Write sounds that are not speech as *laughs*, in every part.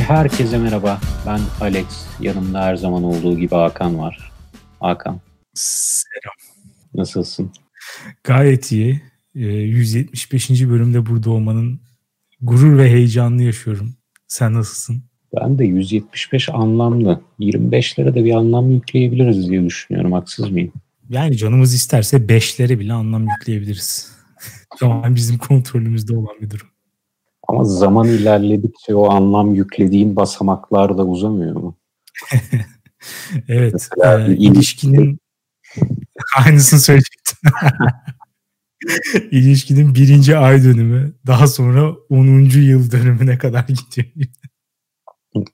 Herkese merhaba. Ben Alex. Yanımda her zaman olduğu gibi Hakan var. Hakan. Selam. Nasılsın? Gayet iyi. 175. Ee, bölümde burada olmanın gurur ve heyecanını yaşıyorum. Sen nasılsın? Ben de 175 anlamlı. 25'lere de bir anlam yükleyebiliriz diye düşünüyorum. Haksız mıyım? Yani canımız isterse 5'lere bile anlam yükleyebiliriz. *laughs* Tamamen bizim kontrolümüzde olan bir durum. Ama zaman ilerledikçe o anlam yüklediğin basamaklar da uzamıyor mu? *laughs* evet. Mesela e, ilişkinin *laughs* aynısını söyleyecektim. *laughs* İlişkinin birinci ay dönümü daha sonra 10. yıl dönümüne kadar gidiyor.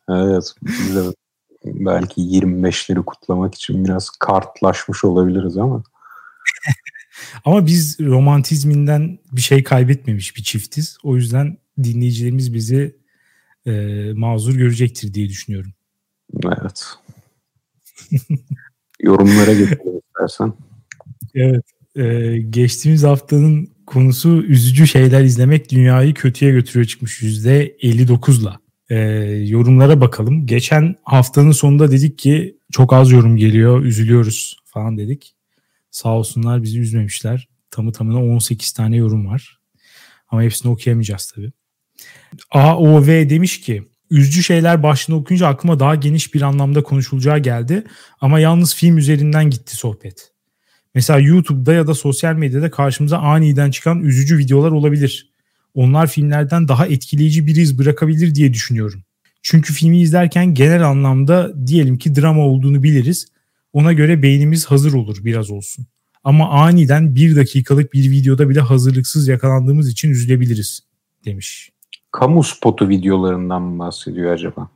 evet. Biz belki 25'leri kutlamak için biraz kartlaşmış olabiliriz ama. Ama biz romantizminden bir şey kaybetmemiş bir çiftiz. O yüzden dinleyicilerimiz bizi e, mazur görecektir diye düşünüyorum. Evet. *laughs* Yorumlara geçelim istersen. Evet. E, geçtiğimiz haftanın konusu üzücü şeyler izlemek dünyayı kötüye götürüyor çıkmış %59'la. E, yorumlara bakalım. Geçen haftanın sonunda dedik ki çok az yorum geliyor, üzülüyoruz falan dedik. Sağ olsunlar bizi üzmemişler. Tamı tamına 18 tane yorum var. Ama hepsini okuyamayacağız tabii. AOV demiş ki üzücü şeyler başlığını okuyunca aklıma daha geniş bir anlamda konuşulacağı geldi. Ama yalnız film üzerinden gitti sohbet. Mesela YouTube'da ya da sosyal medyada karşımıza aniden çıkan üzücü videolar olabilir. Onlar filmlerden daha etkileyici bir iz bırakabilir diye düşünüyorum. Çünkü filmi izlerken genel anlamda diyelim ki drama olduğunu biliriz. Ona göre beynimiz hazır olur biraz olsun. Ama aniden bir dakikalık bir videoda bile hazırlıksız yakalandığımız için üzülebiliriz demiş kamu spotu videolarından mı bahsediyor acaba?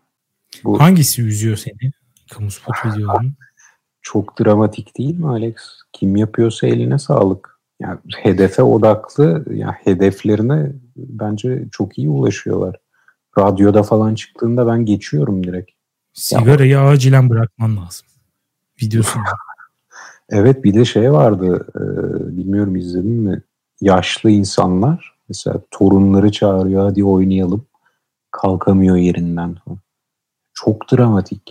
Bu... Hangisi üzüyor seni? Kamu spotu *laughs* videoları? Çok dramatik değil mi Alex? Kim yapıyorsa eline sağlık. Yani hedefe odaklı, yani hedeflerine bence çok iyi ulaşıyorlar. Radyoda falan çıktığında ben geçiyorum direkt. Sigarayı ya, acilen bırakman lazım. Videosunda. *laughs* evet bir de şey vardı, e, bilmiyorum izledin mi? Yaşlı insanlar Mesela torunları çağırıyor hadi oynayalım. Kalkamıyor yerinden. Çok dramatik.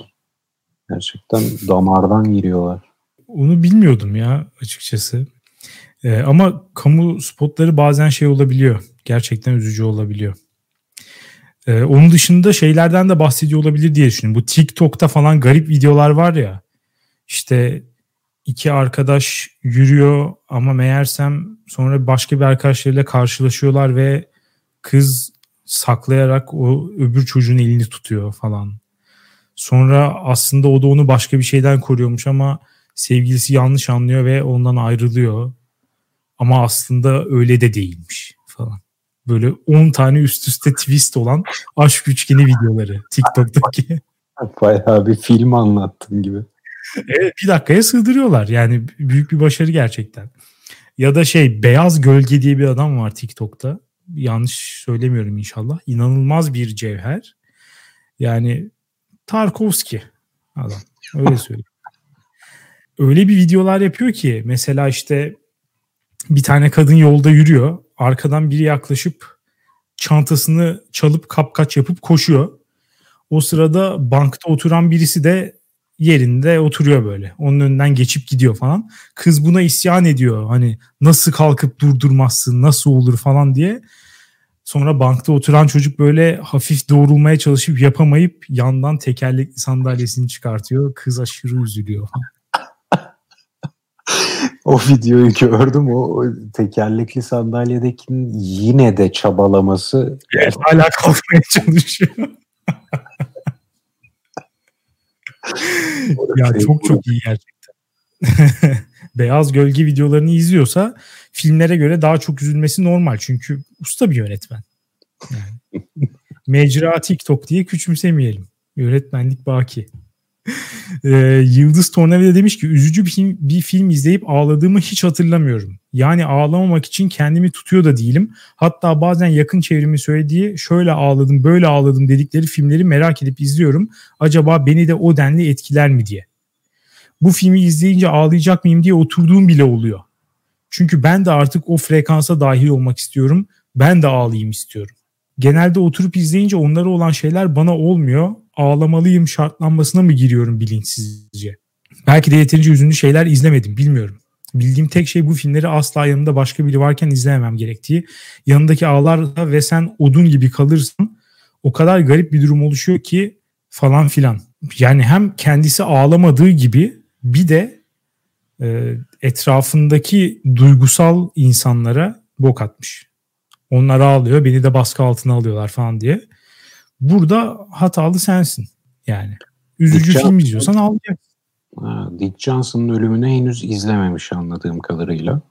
Gerçekten damardan giriyorlar. Onu bilmiyordum ya açıkçası. Ee, ama kamu spotları bazen şey olabiliyor. Gerçekten üzücü olabiliyor. Ee, onun dışında şeylerden de bahsediyor olabilir diye düşünüyorum. Bu TikTok'ta falan garip videolar var ya. İşte iki arkadaş yürüyor ama meğersem sonra başka bir arkadaşlarıyla karşılaşıyorlar ve kız saklayarak o öbür çocuğun elini tutuyor falan. Sonra aslında o da onu başka bir şeyden koruyormuş ama sevgilisi yanlış anlıyor ve ondan ayrılıyor. Ama aslında öyle de değilmiş falan. Böyle 10 tane üst üste twist olan aşk üçgeni videoları TikTok'taki. *laughs* Bayağı bir film anlattın gibi evet bir dakikaya sığdırıyorlar. Yani büyük bir başarı gerçekten. Ya da şey Beyaz Gölge diye bir adam var TikTok'ta. Yanlış söylemiyorum inşallah. İnanılmaz bir cevher. Yani Tarkovski adam. Öyle *laughs* söyleyeyim. Öyle bir videolar yapıyor ki mesela işte bir tane kadın yolda yürüyor. Arkadan biri yaklaşıp çantasını çalıp kapkaç yapıp koşuyor. O sırada bankta oturan birisi de yerinde oturuyor böyle. Onun önünden geçip gidiyor falan. Kız buna isyan ediyor. Hani nasıl kalkıp durdurmazsın, nasıl olur falan diye. Sonra bankta oturan çocuk böyle hafif doğrulmaya çalışıp yapamayıp yandan tekerlekli sandalyesini çıkartıyor. Kız aşırı üzülüyor. *laughs* o videoyu gördüm. O tekerlekli sandalyedekinin yine de çabalaması. Evet, hala kalkmaya çalışıyor. *laughs* ya şey çok çok iyi gerçekten. *laughs* Beyaz Gölge videolarını izliyorsa filmlere göre daha çok üzülmesi normal. Çünkü usta bir yönetmen. Yani. *laughs* Mecra TikTok diye küçümsemeyelim. Yönetmenlik baki. Ee, Yıldız Tornavida demiş ki üzücü bir film, bir film izleyip ağladığımı hiç hatırlamıyorum. Yani ağlamamak için kendimi tutuyor da değilim. Hatta bazen yakın çevremi söylediği şöyle ağladım böyle ağladım dedikleri filmleri merak edip izliyorum. Acaba beni de o denli etkiler mi diye. Bu filmi izleyince ağlayacak mıyım diye oturduğum bile oluyor. Çünkü ben de artık o frekansa dahil olmak istiyorum. Ben de ağlayayım istiyorum Genelde oturup izleyince onlara olan şeyler bana olmuyor. Ağlamalıyım şartlanmasına mı giriyorum bilinçsizce? Belki de yeterince üzünlü şeyler izlemedim bilmiyorum. Bildiğim tek şey bu filmleri asla yanımda başka biri varken izlememem gerektiği. Yanındaki ağlar ve sen odun gibi kalırsın. O kadar garip bir durum oluşuyor ki falan filan. Yani hem kendisi ağlamadığı gibi bir de e, etrafındaki duygusal insanlara bok atmış. Onlar ağlıyor beni de baskı altına alıyorlar falan diye. Burada hatalı sensin yani. Üzücü Dick film izliyorsan ağlayacaksın. Dick Johnson'ın ölümünü henüz izlememiş anladığım kadarıyla.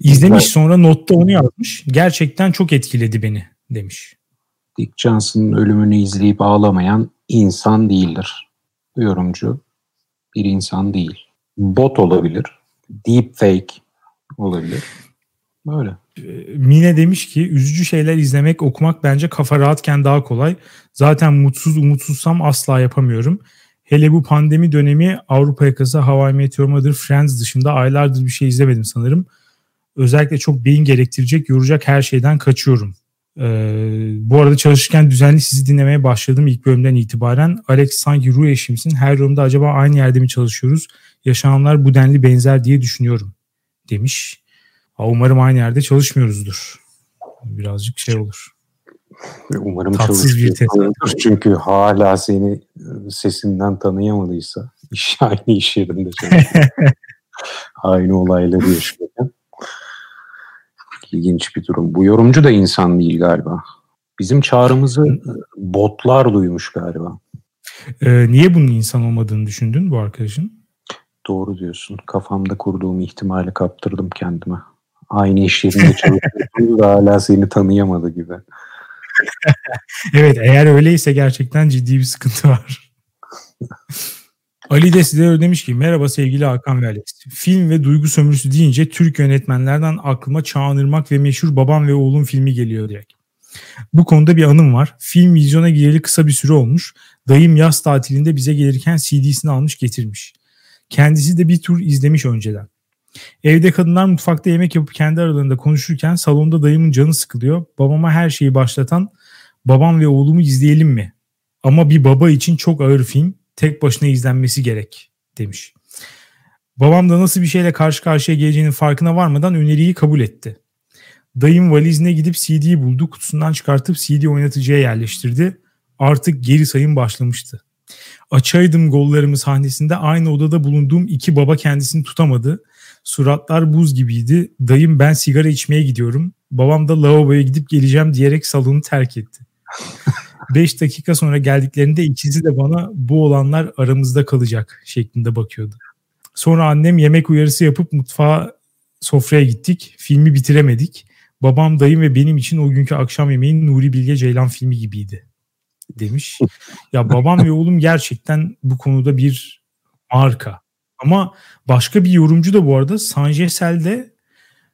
İzlemiş sonra notta onu yazmış. Gerçekten çok etkiledi beni demiş. Dick Johnson'ın ölümünü izleyip ağlamayan insan değildir. Bu yorumcu bir insan değil. Bot olabilir. Deep fake olabilir. Böyle. Mine demiş ki üzücü şeyler izlemek, okumak bence kafa rahatken daha kolay. Zaten mutsuz umutsuzsam asla yapamıyorum. Hele bu pandemi dönemi Avrupa yakası Hawaii Meteor Mother Friends dışında aylardır bir şey izlemedim sanırım. Özellikle çok beyin gerektirecek, yoracak her şeyden kaçıyorum. Ee, bu arada çalışırken düzenli sizi dinlemeye başladım ilk bölümden itibaren. Alex sanki ruh eşimsin. Her yorumda acaba aynı yerde mi çalışıyoruz? Yaşananlar bu denli benzer diye düşünüyorum demiş. Umarım aynı yerde çalışmıyoruzdur. Birazcık şey olur. Umarım çalışıyordur. Çünkü hala seni e, sesinden tanıyamadıysa *laughs* iş aynı iş yerinde *laughs* aynı olayları yaşıyorken ilginç bir durum. Bu yorumcu da insan değil galiba. Bizim çağrımızı botlar duymuş galiba. Ee, niye bunun insan olmadığını düşündün bu arkadaşın? Doğru diyorsun. Kafamda kurduğum ihtimali kaptırdım kendime. Aynı iş yerinde çalışıyorsun da hala seni tanıyamadı gibi. *laughs* evet eğer öyleyse gerçekten ciddi bir sıkıntı var. Ali de size demiş ki merhaba sevgili Hakan ve Alex. Film ve duygu sömürüsü deyince Türk yönetmenlerden aklıma Çağan Irmak ve meşhur Babam ve Oğlum filmi geliyor direkt. Bu konuda bir anım var. Film vizyona gireli kısa bir süre olmuş. Dayım yaz tatilinde bize gelirken CD'sini almış getirmiş. Kendisi de bir tur izlemiş önceden. Evde kadınlar mutfakta yemek yapıp kendi aralarında konuşurken salonda dayımın canı sıkılıyor. Babama her şeyi başlatan babam ve oğlumu izleyelim mi? Ama bir baba için çok ağır film tek başına izlenmesi gerek demiş. Babam da nasıl bir şeyle karşı karşıya geleceğinin farkına varmadan öneriyi kabul etti. Dayım valizine gidip CD'yi buldu, kutusundan çıkartıp CD oynatıcıya yerleştirdi. Artık geri sayım başlamıştı. Açaydım gollarımı sahnesinde aynı odada bulunduğum iki baba kendisini tutamadı. Suratlar buz gibiydi. Dayım ben sigara içmeye gidiyorum. Babam da lavaboya gidip geleceğim diyerek salonu terk etti. *laughs* 5 dakika sonra geldiklerinde ikisi de bana bu olanlar aramızda kalacak şeklinde bakıyordu. Sonra annem yemek uyarısı yapıp mutfağa sofraya gittik. Filmi bitiremedik. Babam, dayım ve benim için o günkü akşam yemeğin Nuri Bilge Ceylan filmi gibiydi demiş. Ya babam ve oğlum gerçekten bu konuda bir marka. Ama başka bir yorumcu da bu arada Sanjesel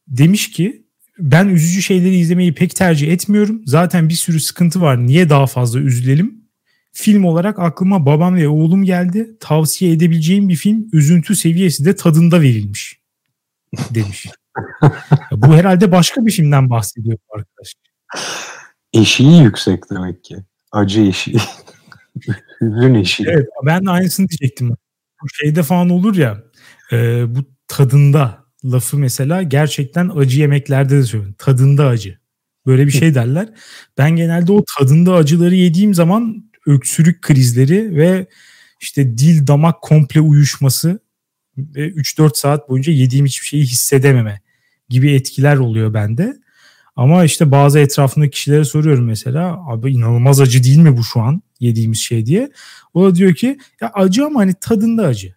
demiş ki ben üzücü şeyleri izlemeyi pek tercih etmiyorum. Zaten bir sürü sıkıntı var. Niye daha fazla üzülelim? Film olarak aklıma babam ve oğlum geldi. Tavsiye edebileceğim bir film üzüntü seviyesi de tadında verilmiş *laughs* demiş. bu herhalde başka bir filmden bahsediyor arkadaş. Eşiği yüksek demek ki. Acı eşiği. *laughs* Hüzün eşiği. Evet ben de aynısını diyecektim. Şeyde falan olur ya e, bu tadında lafı mesela gerçekten acı yemeklerde de söylüyorum. Tadında acı. Böyle bir şey derler. Ben genelde o tadında acıları yediğim zaman öksürük krizleri ve işte dil damak komple uyuşması ve 3-4 saat boyunca yediğim hiçbir şeyi hissedememe gibi etkiler oluyor bende. Ama işte bazı etrafındaki kişilere soruyorum mesela abi inanılmaz acı değil mi bu şu an yediğimiz şey diye. O da diyor ki ya acı ama hani tadında acı.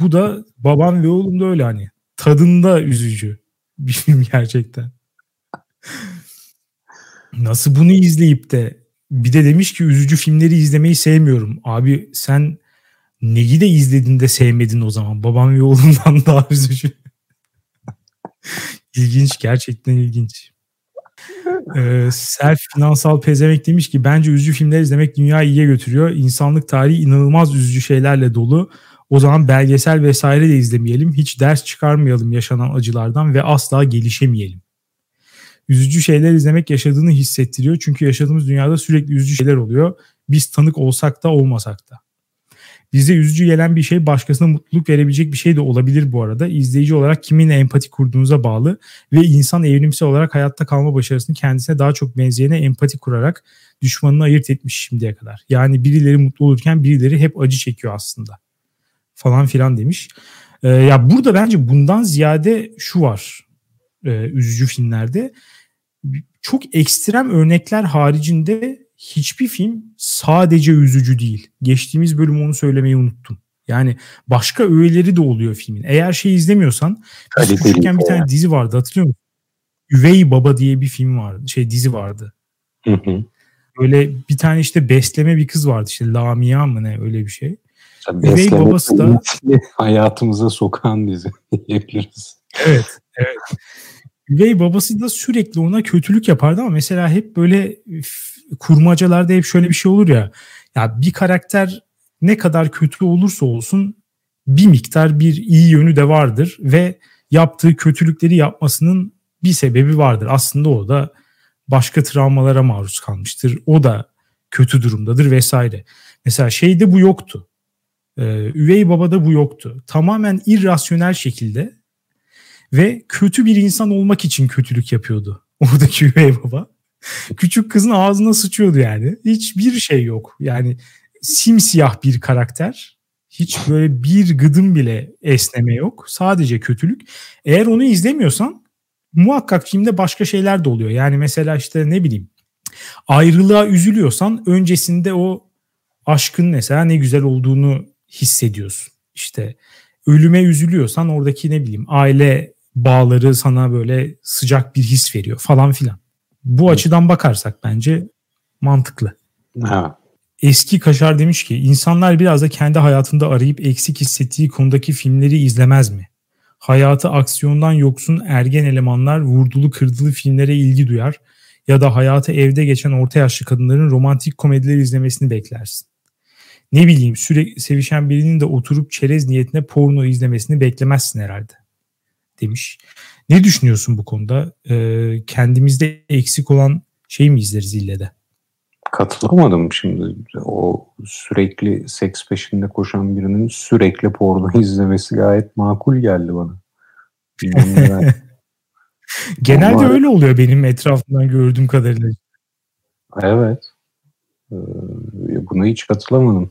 Bu da babam ve oğlum da öyle hani tadında üzücü bir film gerçekten. Nasıl bunu izleyip de bir de demiş ki üzücü filmleri izlemeyi sevmiyorum. Abi sen neyi de izledin de sevmedin o zaman. Babam ve oğlumdan *laughs* daha üzücü. İlginç gerçekten ilginç. Ee, Self finansal pezemek demiş ki bence üzücü filmler izlemek dünyayı iyiye götürüyor. İnsanlık tarihi inanılmaz üzücü şeylerle dolu. O zaman belgesel vesaire de izlemeyelim. Hiç ders çıkarmayalım yaşanan acılardan ve asla gelişemeyelim. üzücü şeyler izlemek yaşadığını hissettiriyor. Çünkü yaşadığımız dünyada sürekli üzücü şeyler oluyor. Biz tanık olsak da olmasak da. Bize üzücü gelen bir şey başkasına mutluluk verebilecek bir şey de olabilir bu arada. İzleyici olarak kiminle empati kurduğunuza bağlı ve insan evrimsel olarak hayatta kalma başarısını kendisine daha çok benzeyene empati kurarak düşmanını ayırt etmiş şimdiye kadar. Yani birileri mutlu olurken birileri hep acı çekiyor aslında falan filan demiş. Ee, ya burada bence bundan ziyade şu var e, üzücü filmlerde. Çok ekstrem örnekler haricinde hiçbir film sadece üzücü değil. Geçtiğimiz bölüm onu söylemeyi unuttum. Yani başka öğeleri de oluyor filmin. Eğer şey izlemiyorsan biz küçükken bir tane dizi vardı hatırlıyor musun? Üvey Baba diye bir film vardı. Şey dizi vardı. Hı hı. Böyle bir tane işte besleme bir kız vardı işte Lamia mı ne öyle bir şey. Üvey babası da *laughs* hayatımıza sokan dizi *laughs* diyebiliriz. Evet, evet. Üvey babası da sürekli ona kötülük yapardı ama mesela hep böyle kurmacalarda hep şöyle bir şey olur ya. Ya bir karakter ne kadar kötü olursa olsun bir miktar bir iyi yönü de vardır ve yaptığı kötülükleri yapmasının bir sebebi vardır. Aslında o da başka travmalara maruz kalmıştır. O da kötü durumdadır vesaire. Mesela şeyde bu yoktu. Ee, üvey babada bu yoktu. Tamamen irrasyonel şekilde ve kötü bir insan olmak için kötülük yapıyordu. *laughs* Oradaki üvey baba. *laughs* Küçük kızın ağzına sıçıyordu yani. Hiçbir şey yok. Yani simsiyah bir karakter. Hiç böyle bir gıdım bile esneme yok. Sadece kötülük. Eğer onu izlemiyorsan muhakkak filmde başka şeyler de oluyor. Yani mesela işte ne bileyim ayrılığa üzülüyorsan öncesinde o aşkın mesela ne güzel olduğunu hissediyorsun. İşte ölüme üzülüyorsan oradaki ne bileyim aile bağları sana böyle sıcak bir his veriyor falan filan. Bu evet. açıdan bakarsak bence mantıklı. Ha. Eski Kaşar demiş ki insanlar biraz da kendi hayatında arayıp eksik hissettiği konudaki filmleri izlemez mi? Hayatı aksiyondan yoksun ergen elemanlar vurdulu kırdılı filmlere ilgi duyar ya da hayatı evde geçen orta yaşlı kadınların romantik komedileri izlemesini beklersin. Ne bileyim sürekli sevişen birinin de oturup çerez niyetine porno izlemesini beklemezsin herhalde demiş. Ne düşünüyorsun bu konuda? Ee, kendimizde eksik olan şey mi izleriz ille de? Katılamadım şimdi. O sürekli seks peşinde koşan birinin sürekli porno *laughs* izlemesi gayet makul geldi bana. *laughs* Genelde Ama... öyle oluyor benim etrafımdan gördüğüm kadarıyla. Evet. Ee, buna hiç katılamadım.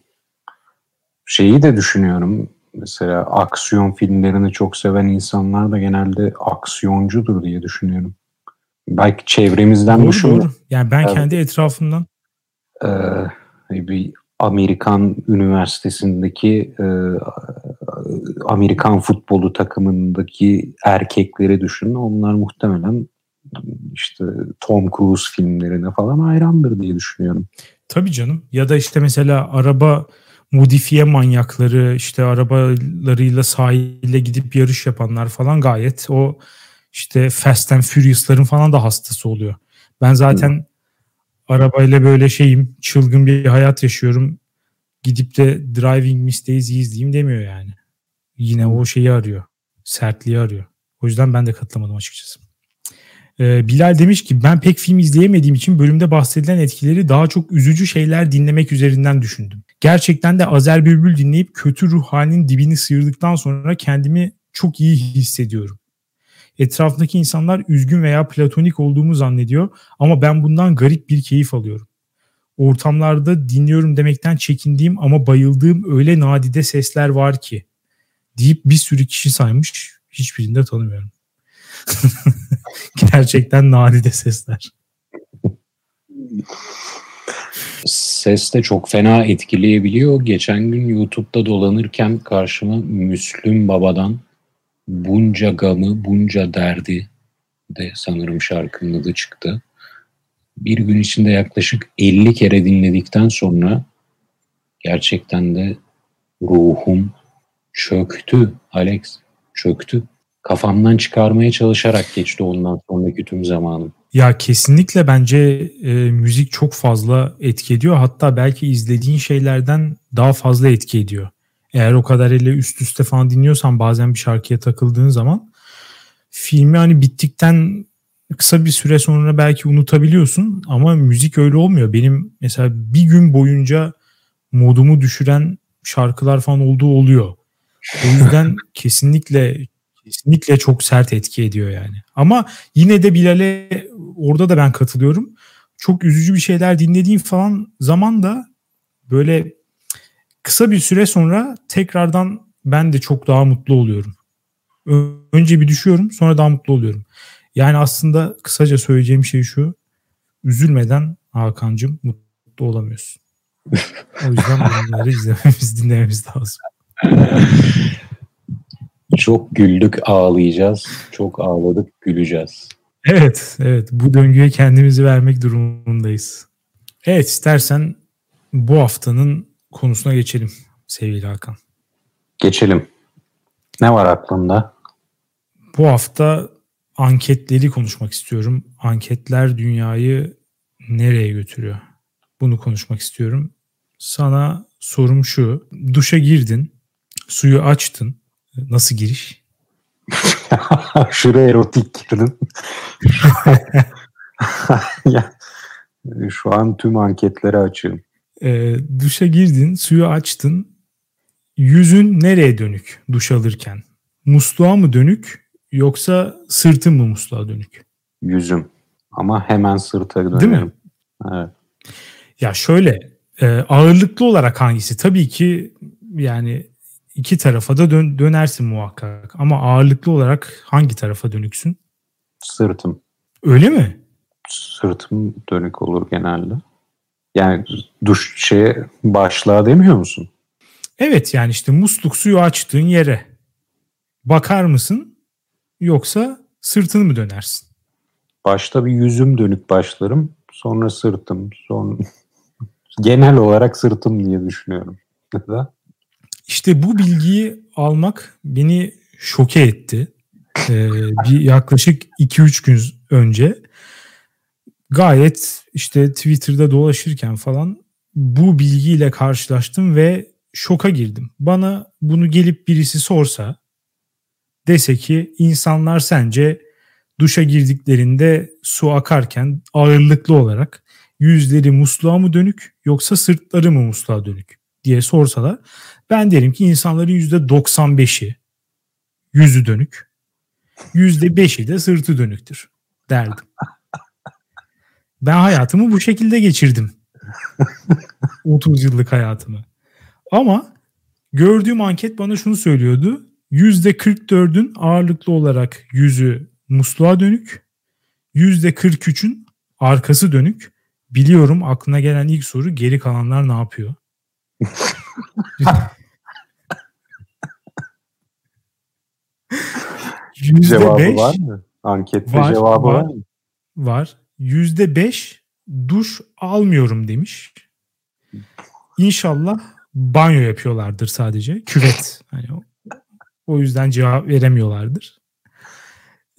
Şeyi de düşünüyorum mesela aksiyon filmlerini çok seven insanlar da genelde aksiyoncudur diye düşünüyorum. Belki çevremizden doğru, düşün. Doğru. Yani ben evet. kendi etrafımdan ee, bir Amerikan üniversitesindeki e, Amerikan futbolu takımındaki erkekleri düşün. Onlar muhtemelen işte Tom Cruise filmlerine falan hayrandır diye düşünüyorum. Tabii canım. Ya da işte mesela araba modifiye manyakları işte arabalarıyla sahile gidip yarış yapanlar falan gayet o işte Fast and Furious'ların falan da hastası oluyor. Ben zaten hmm. arabayla böyle şeyim çılgın bir hayat yaşıyorum. Gidip de Driving Miss Daisy izleyeyim demiyor yani. Yine o şeyi arıyor. Sertliği arıyor. O yüzden ben de katılamadım açıkçası. Ee, Bilal demiş ki ben pek film izleyemediğim için bölümde bahsedilen etkileri daha çok üzücü şeyler dinlemek üzerinden düşündüm. Gerçekten de Azer Bülbül dinleyip kötü ruh halinin dibini sıyırdıktan sonra kendimi çok iyi hissediyorum. Etrafındaki insanlar üzgün veya platonik olduğumu zannediyor ama ben bundan garip bir keyif alıyorum. Ortamlarda dinliyorum demekten çekindiğim ama bayıldığım öyle nadide sesler var ki deyip bir sürü kişi saymış. Hiçbirini de tanımıyorum. *laughs* Gerçekten nadide sesler. *laughs* Ses de çok fena etkileyebiliyor. Geçen gün YouTube'da dolanırken karşıma Müslüm Baba'dan Bunca Gamı, Bunca Derdi de sanırım şarkının adı çıktı. Bir gün içinde yaklaşık 50 kere dinledikten sonra gerçekten de ruhum çöktü Alex, çöktü kafamdan çıkarmaya çalışarak geçti ondan sonraki tüm zamanım. Ya kesinlikle bence e, müzik çok fazla etki ediyor. Hatta belki izlediğin şeylerden daha fazla etki ediyor. Eğer o kadar ile üst üste falan dinliyorsan bazen bir şarkıya takıldığın zaman filmi hani bittikten kısa bir süre sonra belki unutabiliyorsun ama müzik öyle olmuyor. Benim mesela bir gün boyunca modumu düşüren şarkılar falan olduğu oluyor. O yüzden *laughs* kesinlikle kesinlikle çok sert etki ediyor yani. Ama yine de Bilal'e orada da ben katılıyorum. Çok üzücü bir şeyler dinlediğim falan zaman da böyle kısa bir süre sonra tekrardan ben de çok daha mutlu oluyorum. Önce bir düşüyorum sonra daha mutlu oluyorum. Yani aslında kısaca söyleyeceğim şey şu. Üzülmeden Hakan'cığım mutlu olamıyorsun. O yüzden *laughs* bunları izlememiz, dinlememiz lazım. Çok güldük ağlayacağız. Çok ağladık güleceğiz. Evet, evet. Bu döngüye kendimizi vermek durumundayız. Evet, istersen bu haftanın konusuna geçelim sevgili Hakan. Geçelim. Ne var aklında? Bu hafta anketleri konuşmak istiyorum. Anketler dünyayı nereye götürüyor? Bunu konuşmak istiyorum. Sana sorum şu. Duşa girdin, suyu açtın. Nasıl giriş? *laughs* Şuraya erotik girdin. *laughs* Şu an tüm anketleri açıyorum. E, duşa girdin, suyu açtın. Yüzün nereye dönük duş alırken? Musluğa mı dönük yoksa sırtın mı musluğa dönük? Yüzüm. Ama hemen sırta dönerim. Değil mi? Evet. Ya şöyle e, ağırlıklı olarak hangisi? Tabii ki yani iki tarafa da dön, dönersin muhakkak. Ama ağırlıklı olarak hangi tarafa dönüksün? Sırtım. Öyle mi? Sırtım dönük olur genelde. Yani duş şeye başlığa demiyor musun? Evet yani işte musluk suyu açtığın yere bakar mısın yoksa sırtını mı dönersin? Başta bir yüzüm dönük başlarım. Sonra sırtım. Son *laughs* genel olarak sırtım diye düşünüyorum. İşte bu bilgiyi almak beni şoke etti. Ee, bir yaklaşık 2-3 gün önce gayet işte Twitter'da dolaşırken falan bu bilgiyle karşılaştım ve şoka girdim. Bana bunu gelip birisi sorsa dese ki insanlar sence duşa girdiklerinde su akarken ağırlıklı olarak yüzleri musluğa mı dönük yoksa sırtları mı musluğa dönük diye sorsalar ben derim ki insanların %95'i yüzü dönük %5'i de sırtı dönüktür derdim. Ben hayatımı bu şekilde geçirdim. 30 yıllık hayatımı. Ama gördüğüm anket bana şunu söylüyordu. %44'ün ağırlıklı olarak yüzü musluğa dönük. %43'ün arkası dönük. Biliyorum aklına gelen ilk soru geri kalanlar ne yapıyor? *laughs* cevabı var mı? Ankette var, cevabı var, var mı? Var. %5 duş almıyorum demiş. İnşallah banyo yapıyorlardır sadece. Küvet. Hani o, o yüzden cevap veremiyorlardır.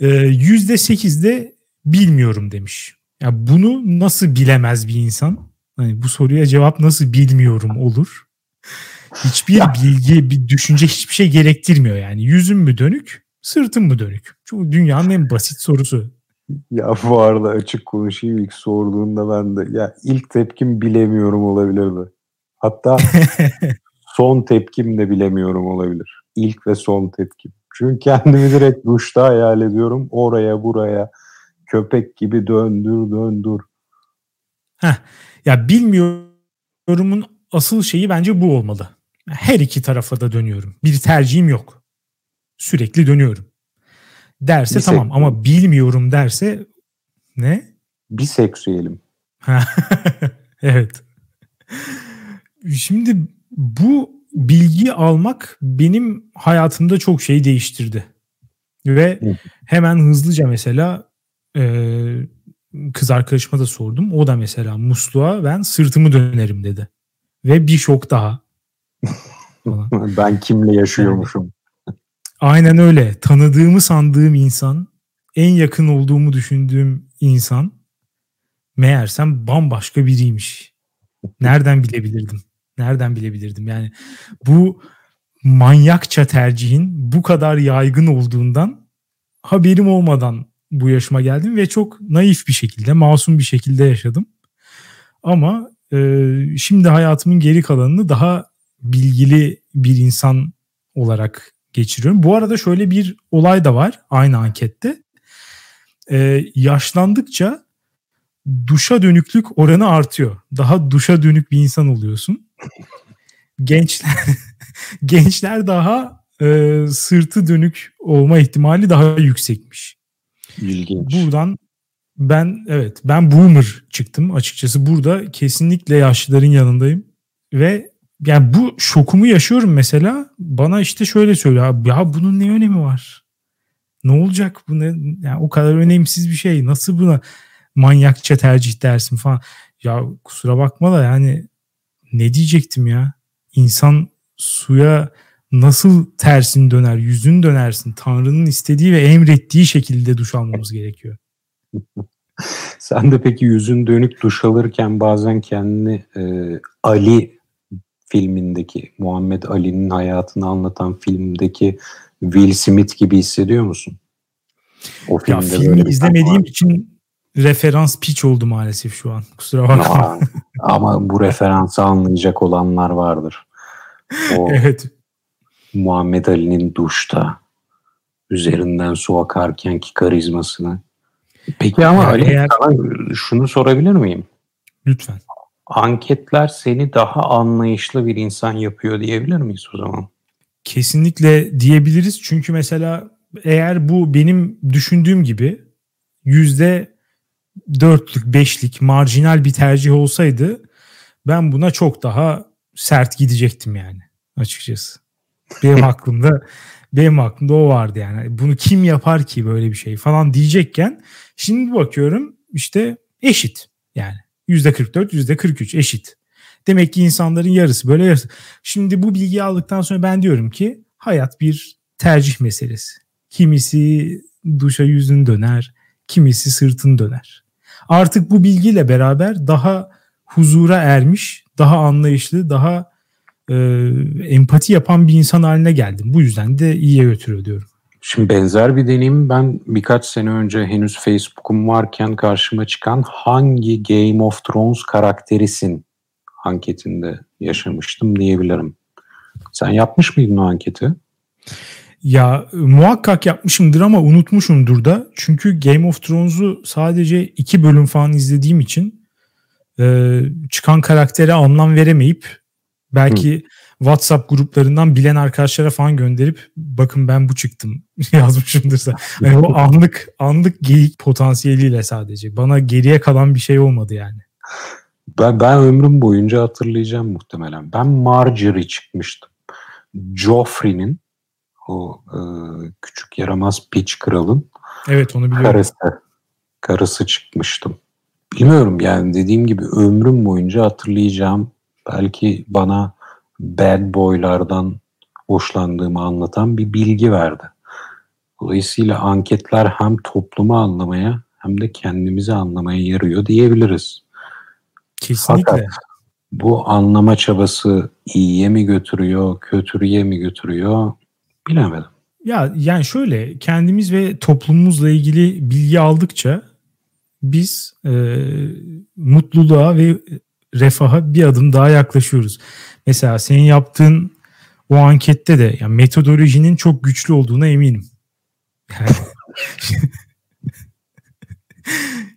Ee, %8 de bilmiyorum demiş. Ya bunu nasıl bilemez bir insan? Hani bu soruya cevap nasıl bilmiyorum olur? Hiçbir bilgi, bir düşünce hiçbir şey gerektirmiyor yani. Yüzüm mü dönük, sırtım mı dönük? Çok dünyanın en basit sorusu. Ya bu arada açık konuşayım ilk sorduğunda ben de ya ilk tepkim bilemiyorum olabilirdi. Hatta *laughs* son tepkim de bilemiyorum olabilir. İlk ve son tepkim. Çünkü kendimi direkt duşta hayal ediyorum. Oraya buraya köpek gibi döndür döndür. Heh, ya bilmiyorumun asıl şeyi bence bu olmalı. Her iki tarafa da dönüyorum. Bir tercihim yok. Sürekli dönüyorum. Derse Bisek- tamam ama bilmiyorum derse ne? Biseksüelim. *laughs* evet. Şimdi bu bilgi almak benim hayatımda çok şey değiştirdi. Ve hemen hızlıca mesela e, kız arkadaşıma da sordum. O da mesela musluğa ben sırtımı dönerim dedi. Ve bir şok daha. *laughs* ben kimle yaşıyormuşum. *laughs* aynen öyle. Tanıdığımı sandığım insan, en yakın olduğumu düşündüğüm insan meğersem bambaşka biriymiş. Nereden bilebilirdim? Nereden bilebilirdim? Yani bu manyakça tercihin bu kadar yaygın olduğundan haberim olmadan bu yaşıma geldim ve çok naif bir şekilde, masum bir şekilde yaşadım. Ama e, şimdi hayatımın geri kalanını daha bilgili bir insan olarak geçiriyorum. Bu arada şöyle bir olay da var aynı ankette. E, yaşlandıkça duşa dönüklük oranı artıyor. Daha duşa dönük bir insan oluyorsun. Gençler *laughs* gençler daha e, sırtı dönük olma ihtimali daha yüksekmiş. İlginç. Buradan ben evet ben boomer çıktım açıkçası burada kesinlikle yaşlıların yanındayım ve yani bu şokumu yaşıyorum mesela bana işte şöyle söylüyor ya bunun ne önemi var? Ne olacak bu ne yani o kadar önemsiz bir şey nasıl buna manyakça tercih dersin falan. Ya kusura bakma da yani ne diyecektim ya? İnsan suya nasıl tersin döner, yüzün dönersin. Tanrı'nın istediği ve emrettiği şekilde duş almamız gerekiyor. *laughs* Sen de peki yüzün dönük duş alırken bazen kendini e, Ali filmindeki Muhammed Ali'nin hayatını anlatan filmdeki Will Smith gibi hissediyor musun? O filmde ya filmi izlemediğim için referans piç oldu maalesef şu an. Kusura bakma. ama bu referansı anlayacak olanlar vardır. O *laughs* evet. Muhammed Ali'nin duşta üzerinden su akarken ki karizmasını. Peki ama Ali eğer... sana şunu sorabilir miyim? Lütfen. Anketler seni daha anlayışlı bir insan yapıyor diyebilir miyiz o zaman? Kesinlikle diyebiliriz. Çünkü mesela eğer bu benim düşündüğüm gibi yüzde dörtlük, beşlik marjinal bir tercih olsaydı ben buna çok daha sert gidecektim yani açıkçası. Benim *laughs* aklımda benim aklımda o vardı yani. Bunu kim yapar ki böyle bir şey falan diyecekken şimdi bakıyorum işte eşit yani. %44, %43 eşit. Demek ki insanların yarısı böyle yarısı. Şimdi bu bilgiyi aldıktan sonra ben diyorum ki hayat bir tercih meselesi. Kimisi duşa yüzün döner, kimisi sırtın döner. Artık bu bilgiyle beraber daha huzura ermiş, daha anlayışlı, daha e, empati yapan bir insan haline geldim. Bu yüzden de iyiye götürüyor diyorum. Şimdi benzer bir deneyim ben birkaç sene önce henüz Facebook'um varken karşıma çıkan hangi Game of Thrones karakterisin anketinde yaşamıştım diyebilirim. Sen yapmış mıydın o anketi? Ya muhakkak yapmışımdır ama unutmuşumdur da. Çünkü Game of Thrones'u sadece iki bölüm falan izlediğim için e, çıkan karaktere anlam veremeyip belki Hı. WhatsApp gruplarından bilen arkadaşlara falan gönderip bakın ben bu çıktım *laughs* yazmışımdır. Yani o anlık anlık geyik potansiyeliyle sadece. Bana geriye kalan bir şey olmadı yani. Ben, ben ömrüm boyunca hatırlayacağım muhtemelen. Ben Marjorie çıkmıştım. Joffrey'nin o e, küçük yaramaz piç kralın evet onu biliyorum. Karısı, karısı çıkmıştım. Bilmiyorum yani dediğim gibi ömrüm boyunca hatırlayacağım belki bana bad boylardan hoşlandığımı anlatan bir bilgi verdi. Dolayısıyla anketler hem toplumu anlamaya hem de kendimizi anlamaya yarıyor diyebiliriz. Kesinlikle. Fakat bu anlama çabası iyiye mi götürüyor, kötüye mi götürüyor bilemedim. Ya yani şöyle kendimiz ve toplumumuzla ilgili bilgi aldıkça biz e, mutluluğa ve refaha bir adım daha yaklaşıyoruz. Mesela senin yaptığın o ankette de yani metodolojinin çok güçlü olduğuna eminim. Yani, *laughs*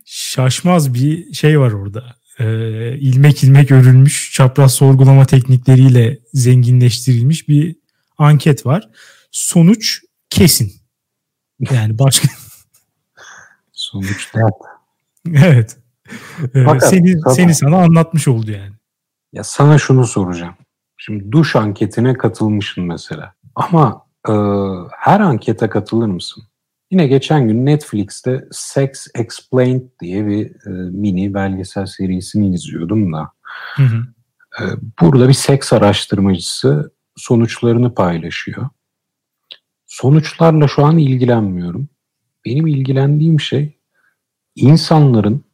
şaşmaz bir şey var orada. Ee, ilmek ilmek örülmüş, çapraz sorgulama teknikleriyle zenginleştirilmiş bir anket var. Sonuç kesin. Yani başka... Sonuç dert. *laughs* evet. Fakat, seni, tabii, seni sana anlatmış oldu yani. Ya sana şunu soracağım. Şimdi duş anketine katılmışsın mesela. Ama e, her ankete katılır mısın? Yine geçen gün Netflix'te Sex Explained diye bir e, mini belgesel serisini izliyordum da. Hı hı. E, burada bir seks araştırmacısı sonuçlarını paylaşıyor. Sonuçlarla şu an ilgilenmiyorum. Benim ilgilendiğim şey insanların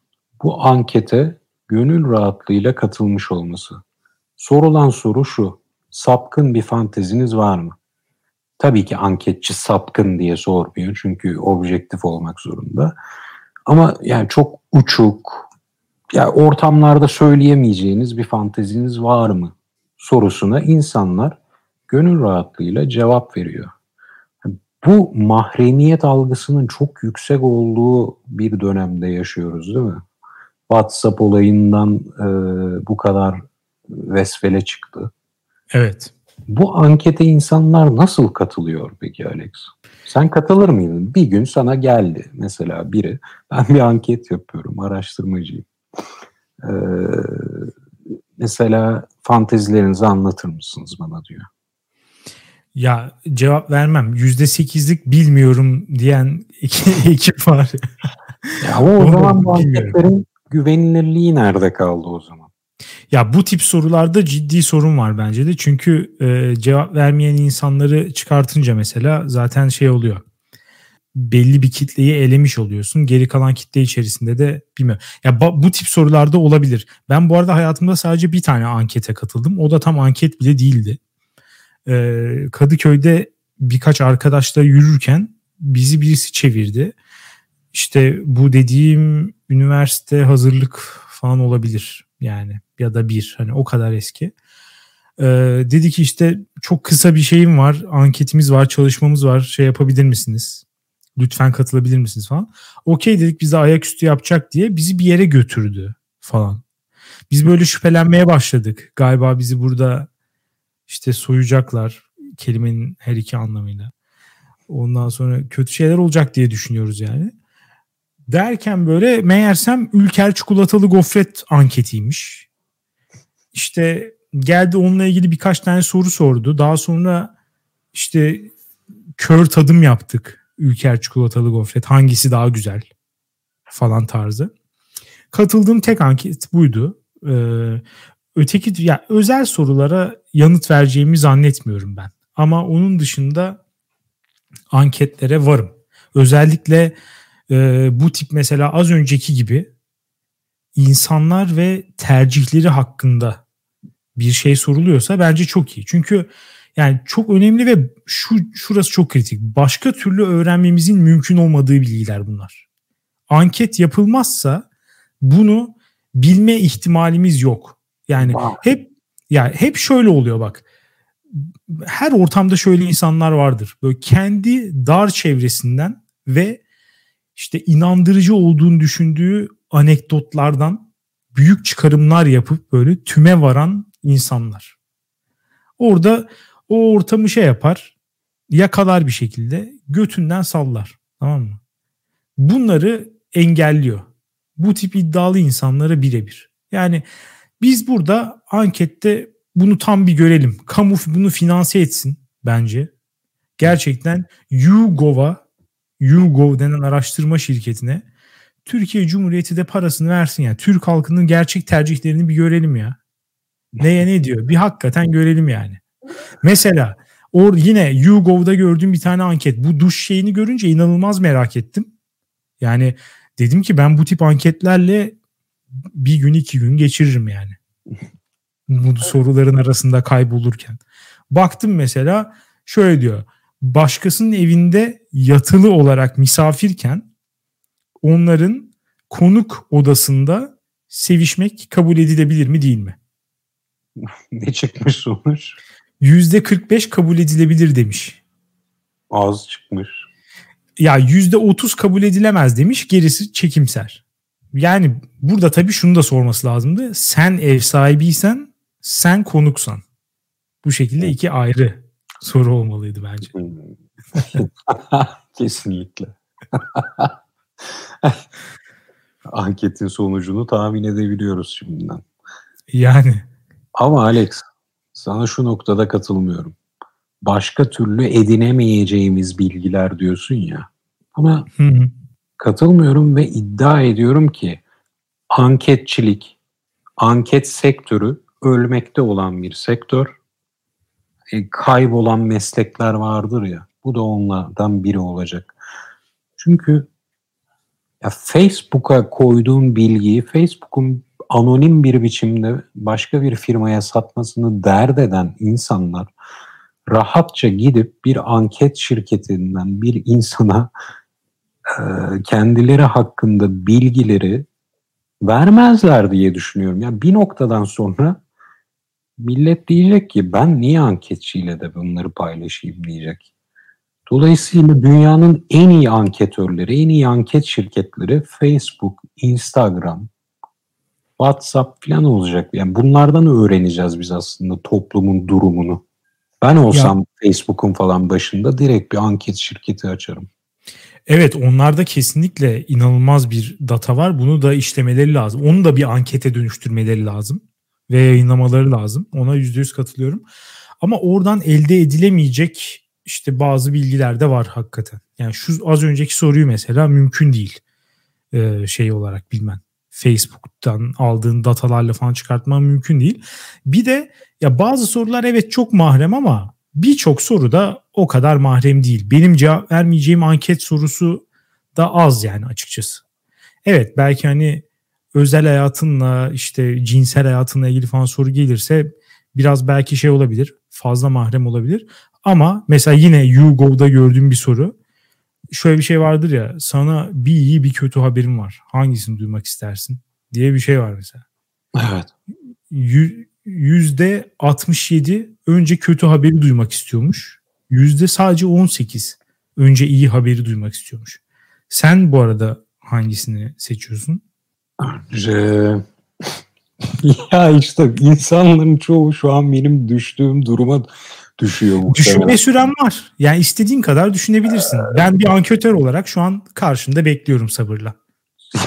bu ankete gönül rahatlığıyla katılmış olması. Sorulan soru şu. Sapkın bir fanteziniz var mı? Tabii ki anketçi sapkın diye sormuyor çünkü objektif olmak zorunda. Ama yani çok uçuk, ya ortamlarda söyleyemeyeceğiniz bir fanteziniz var mı sorusuna insanlar gönül rahatlığıyla cevap veriyor. Bu mahremiyet algısının çok yüksek olduğu bir dönemde yaşıyoruz değil mi? WhatsApp olayından e, bu kadar vesvele çıktı. Evet. Bu ankete insanlar nasıl katılıyor peki Alex? Sen katılır mıydın? Bir gün sana geldi mesela biri. Ben bir anket yapıyorum, araştırmacıyım. Ee, mesela fantezilerinizi anlatır mısınız bana diyor. Ya cevap vermem. Yüzde sekizlik bilmiyorum diyen *laughs* ekip var. ya ama o zaman bu anketlerin güvenilirliği nerede kaldı o zaman? Ya bu tip sorularda ciddi sorun var bence de. Çünkü e, cevap vermeyen insanları çıkartınca mesela zaten şey oluyor. Belli bir kitleyi elemiş oluyorsun. Geri kalan kitle içerisinde de bilmiyorum. Ya bu tip sorularda olabilir. Ben bu arada hayatımda sadece bir tane ankete katıldım. O da tam anket bile değildi. E, Kadıköy'de birkaç arkadaşla yürürken bizi birisi çevirdi. İşte bu dediğim üniversite hazırlık falan olabilir yani ya da bir hani o kadar eski. Ee, dedi ki işte çok kısa bir şeyim var, anketimiz var, çalışmamız var, şey yapabilir misiniz? Lütfen katılabilir misiniz falan. Okey dedik bize ayaküstü yapacak diye bizi bir yere götürdü falan. Biz böyle şüphelenmeye başladık. Galiba bizi burada işte soyacaklar kelimenin her iki anlamıyla. Ondan sonra kötü şeyler olacak diye düşünüyoruz yani. Derken böyle meğersem Ülker çikolatalı gofret anketiymiş. İşte geldi onunla ilgili birkaç tane soru sordu. Daha sonra işte kör tadım yaptık. Ülker çikolatalı gofret hangisi daha güzel falan tarzı. Katıldığım tek anket buydu. Ee, öteki ya özel sorulara yanıt vereceğimi zannetmiyorum ben. Ama onun dışında anketlere varım. Özellikle e, bu tip mesela az önceki gibi insanlar ve tercihleri hakkında bir şey soruluyorsa bence çok iyi. Çünkü yani çok önemli ve şu şurası çok kritik. Başka türlü öğrenmemizin mümkün olmadığı bilgiler bunlar. Anket yapılmazsa bunu bilme ihtimalimiz yok. Yani hep yani hep şöyle oluyor bak. Her ortamda şöyle insanlar vardır. Böyle kendi dar çevresinden ve işte inandırıcı olduğunu düşündüğü anekdotlardan büyük çıkarımlar yapıp böyle tüme varan insanlar. Orada o ortamı şey yapar, yakalar bir şekilde götünden sallar. Tamam mı? Bunları engelliyor. Bu tip iddialı insanlara birebir. Yani biz burada ankette bunu tam bir görelim. Kamu bunu finanse etsin bence. Gerçekten YouGov'a YouGov denen araştırma şirketine Türkiye Cumhuriyeti de parasını versin ya. Türk halkının gerçek tercihlerini bir görelim ya. Neye ne diyor? Bir hakikaten görelim yani. Mesela or yine YouGov'da gördüğüm bir tane anket. Bu duş şeyini görünce inanılmaz merak ettim. Yani dedim ki ben bu tip anketlerle bir gün iki gün geçiririm yani. Bu soruların arasında kaybolurken. Baktım mesela şöyle diyor. Başkasının evinde yatılı olarak misafirken onların konuk odasında sevişmek kabul edilebilir mi değil mi? *laughs* ne çıkmış sonuç? Yüzde 45 kabul edilebilir demiş. Az çıkmış. Ya yüzde 30 kabul edilemez demiş gerisi çekimser. Yani burada tabii şunu da sorması lazımdı. Sen ev sahibiysen sen konuksan. Bu şekilde iki ayrı soru olmalıydı bence. *laughs* Kesinlikle. *laughs* Anketin sonucunu tahmin edebiliyoruz şimdiden. Yani. Ama Alex sana şu noktada katılmıyorum. Başka türlü edinemeyeceğimiz bilgiler diyorsun ya. Buna hı hı. katılmıyorum ve iddia ediyorum ki anketçilik, anket sektörü ölmekte olan bir sektör. E, kaybolan meslekler vardır ya. Bu da onlardan biri olacak. Çünkü ya Facebook'a koyduğun bilgiyi Facebook'un anonim bir biçimde başka bir firmaya satmasını dert eden insanlar rahatça gidip bir anket şirketinden bir insana e, kendileri hakkında bilgileri vermezler diye düşünüyorum. Yani bir noktadan sonra millet diyecek ki ben niye anketçiyle de bunları paylaşayım diyecek. Dolayısıyla dünyanın en iyi anketörleri, en iyi anket şirketleri Facebook, Instagram, WhatsApp falan olacak. Yani bunlardan öğreneceğiz biz aslında toplumun durumunu. Ben olsam ya. Facebook'un falan başında direkt bir anket şirketi açarım. Evet onlarda kesinlikle inanılmaz bir data var. Bunu da işlemeleri lazım. Onu da bir ankete dönüştürmeleri lazım. Ve yayınlamaları lazım. Ona %100 katılıyorum. Ama oradan elde edilemeyecek işte bazı bilgiler de var hakikaten. Yani şu az önceki soruyu mesela mümkün değil ee, şey olarak bilmen. Facebook'tan aldığın datalarla falan çıkartman mümkün değil. Bir de ya bazı sorular evet çok mahrem ama birçok soru da o kadar mahrem değil. Benim cevap vermeyeceğim anket sorusu da az yani açıkçası. Evet belki hani özel hayatınla işte cinsel hayatınla ilgili falan soru gelirse biraz belki şey olabilir. Fazla mahrem olabilir. Ama mesela yine YouGov'da gördüğüm bir soru. Şöyle bir şey vardır ya sana bir iyi bir kötü haberim var. Hangisini duymak istersin diye bir şey var mesela. Evet. Yüzde 67 önce kötü haberi duymak istiyormuş. Yüzde sadece 18 önce iyi haberi duymak istiyormuş. Sen bu arada hangisini seçiyorsun? *laughs* Ya işte insanların çoğu şu an benim düştüğüm duruma düşüyor muhtemelen. Düşünme süren var. Yani istediğin kadar düşünebilirsin. Ben bir anketör olarak şu an karşında bekliyorum sabırla. *laughs*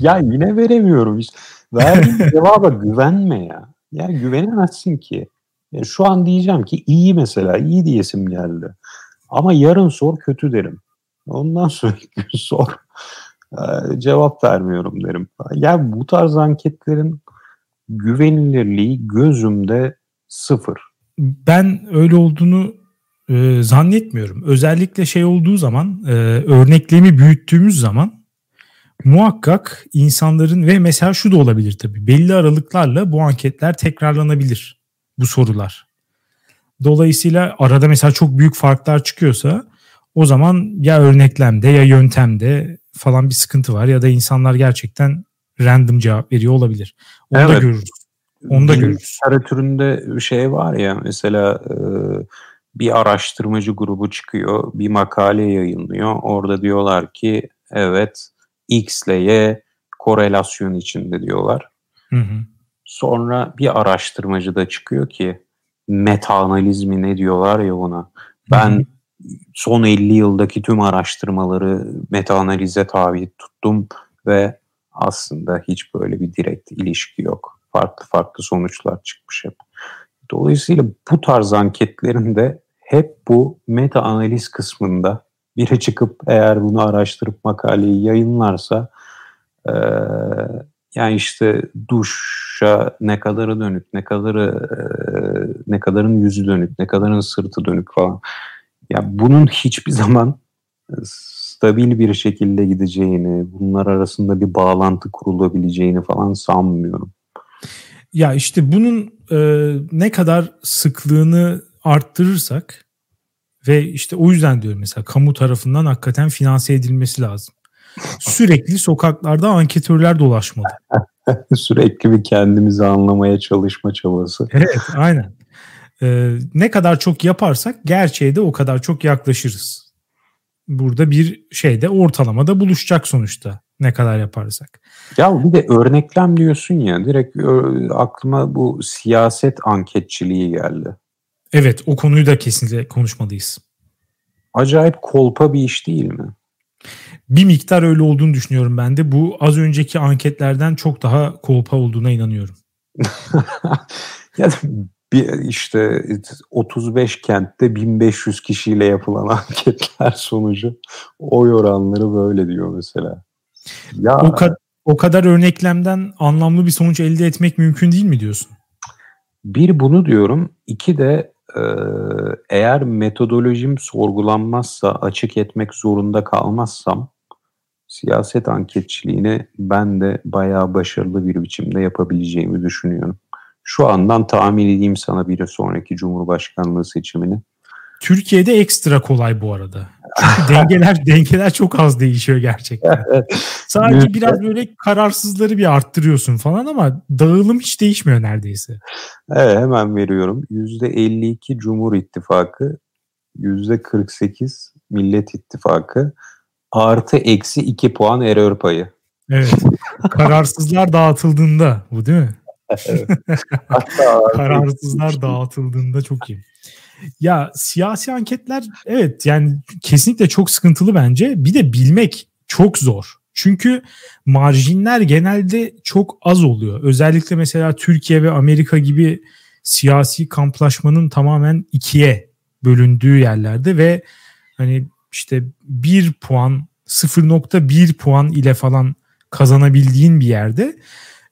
ya yine veremiyorum. İşte. Verdiğin *laughs* cevaba güvenme ya. Ya güvenemezsin ki. Yani şu an diyeceğim ki iyi mesela. iyi diyesim geldi. Ama yarın sor kötü derim. Ondan sonra sor cevap vermiyorum derim. Ya bu tarz anketlerin güvenilirliği gözümde sıfır ben öyle olduğunu e, zannetmiyorum. Özellikle şey olduğu zaman, e, örneklemi büyüttüğümüz zaman muhakkak insanların ve mesela şu da olabilir tabii. Belli aralıklarla bu anketler tekrarlanabilir bu sorular. Dolayısıyla arada mesela çok büyük farklar çıkıyorsa o zaman ya örneklemde ya yöntemde falan bir sıkıntı var ya da insanlar gerçekten random cevap veriyor olabilir. Onu evet. da görürüz. Onu da görürüz. Literatüründe şey var ya mesela e, bir araştırmacı grubu çıkıyor, bir makale yayınlıyor. Orada diyorlar ki evet X ile Y korelasyon içinde diyorlar. Hı hı. Sonra bir araştırmacı da çıkıyor ki meta analiz mi ne diyorlar ya ona. Ben hı hı. Son 50 yıldaki tüm araştırmaları meta analize tabi tuttum ve aslında hiç böyle bir direkt ilişki yok farklı farklı sonuçlar çıkmış hep. Dolayısıyla bu tarz anketlerin de hep bu meta analiz kısmında biri çıkıp eğer bunu araştırıp makaleyi yayınlarsa e, yani işte duşa ne kadarı dönük, ne kadarı e, ne kadarın yüzü dönük, ne kadarın sırtı dönük falan. Ya bunun hiçbir zaman stabil bir şekilde gideceğini, bunlar arasında bir bağlantı kurulabileceğini falan sanmıyorum. Ya işte bunun e, ne kadar sıklığını arttırırsak ve işte o yüzden diyorum mesela kamu tarafından hakikaten finanse edilmesi lazım. *laughs* Sürekli sokaklarda anketörler dolaşmalı. *laughs* Sürekli bir kendimizi anlamaya çalışma çabası. Evet aynen. Ee, ne kadar çok yaparsak gerçeğe de o kadar çok yaklaşırız. Burada bir şeyde ortalamada buluşacak sonuçta ne kadar yaparsak. Ya bir de örneklem diyorsun ya direkt aklıma bu siyaset anketçiliği geldi. Evet o konuyu da kesinlikle konuşmalıyız. Acayip kolpa bir iş değil mi? Bir miktar öyle olduğunu düşünüyorum ben de. Bu az önceki anketlerden çok daha kolpa olduğuna inanıyorum. *laughs* ya bir işte 35 kentte 1500 kişiyle yapılan *laughs* anketler sonucu oy oranları böyle diyor mesela. Ya o, ka- o kadar örneklemden anlamlı bir sonuç elde etmek mümkün değil mi diyorsun? Bir bunu diyorum. İki de e, eğer metodolojim sorgulanmazsa, açık etmek zorunda kalmazsam siyaset anketçiliğini ben de bayağı başarılı bir biçimde yapabileceğimi düşünüyorum. Şu andan tahmin edeyim sana bir sonraki Cumhurbaşkanlığı seçimini. Türkiye'de ekstra kolay bu arada. Çünkü dengeler *laughs* dengeler çok az değişiyor gerçekten. Sadece biraz böyle kararsızları bir arttırıyorsun falan ama dağılım hiç değişmiyor neredeyse. Evet hemen veriyorum. %52 Cumhur İttifakı, %48 Millet İttifakı, artı eksi 2 puan error payı. Evet. *laughs* Kararsızlar dağıtıldığında bu değil mi? *laughs* Kararsızlar *laughs* dağıtıldığında çok iyi. Ya siyasi anketler evet yani kesinlikle çok sıkıntılı bence. Bir de bilmek çok zor. Çünkü marjinler genelde çok az oluyor. Özellikle mesela Türkiye ve Amerika gibi siyasi kamplaşmanın tamamen ikiye bölündüğü yerlerde ve hani işte bir puan 0.1 puan ile falan kazanabildiğin bir yerde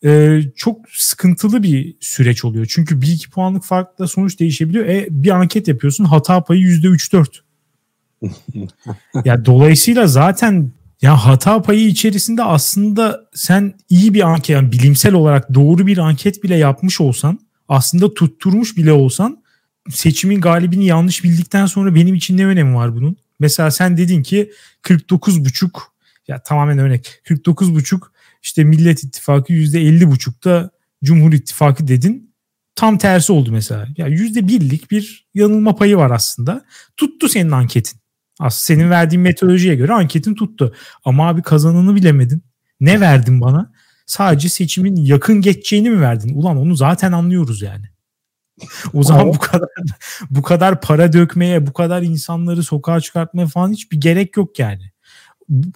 e, çok sıkıntılı bir süreç oluyor. Çünkü bir iki puanlık farkla sonuç değişebiliyor. E, bir anket yapıyorsun hata payı %3-4. *laughs* ya dolayısıyla zaten ya hata payı içerisinde aslında sen iyi bir anket yani bilimsel olarak doğru bir anket bile yapmış olsan aslında tutturmuş bile olsan seçimin galibini yanlış bildikten sonra benim için ne önemi var bunun? Mesela sen dedin ki 49,5 ya tamamen örnek 49,5 işte Millet İttifakı %50,5'da Cumhur İttifakı dedin. Tam tersi oldu mesela. Ya %1'lik bir yanılma payı var aslında. Tuttu senin anketin. Aslında senin verdiğin metodolojiye göre anketin tuttu. Ama abi kazananı bilemedin. Ne verdin bana? Sadece seçimin yakın geçeceğini mi verdin? Ulan onu zaten anlıyoruz yani. O zaman bu kadar bu kadar para dökmeye, bu kadar insanları sokağa çıkartmaya falan hiçbir gerek yok yani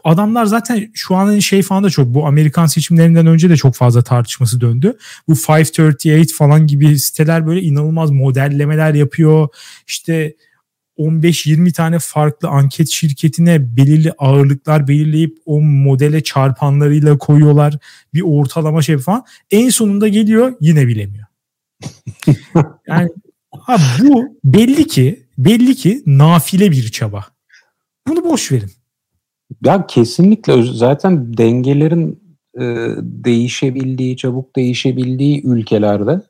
adamlar zaten şu an şey falan da çok bu Amerikan seçimlerinden önce de çok fazla tartışması döndü. Bu 538 falan gibi siteler böyle inanılmaz modellemeler yapıyor. İşte 15-20 tane farklı anket şirketine belirli ağırlıklar belirleyip o modele çarpanlarıyla koyuyorlar. Bir ortalama şey falan. En sonunda geliyor yine bilemiyor. *laughs* yani abi bu belli ki belli ki nafile bir çaba. Bunu boş verin. Ya kesinlikle zaten dengelerin e, değişebildiği, çabuk değişebildiği ülkelerde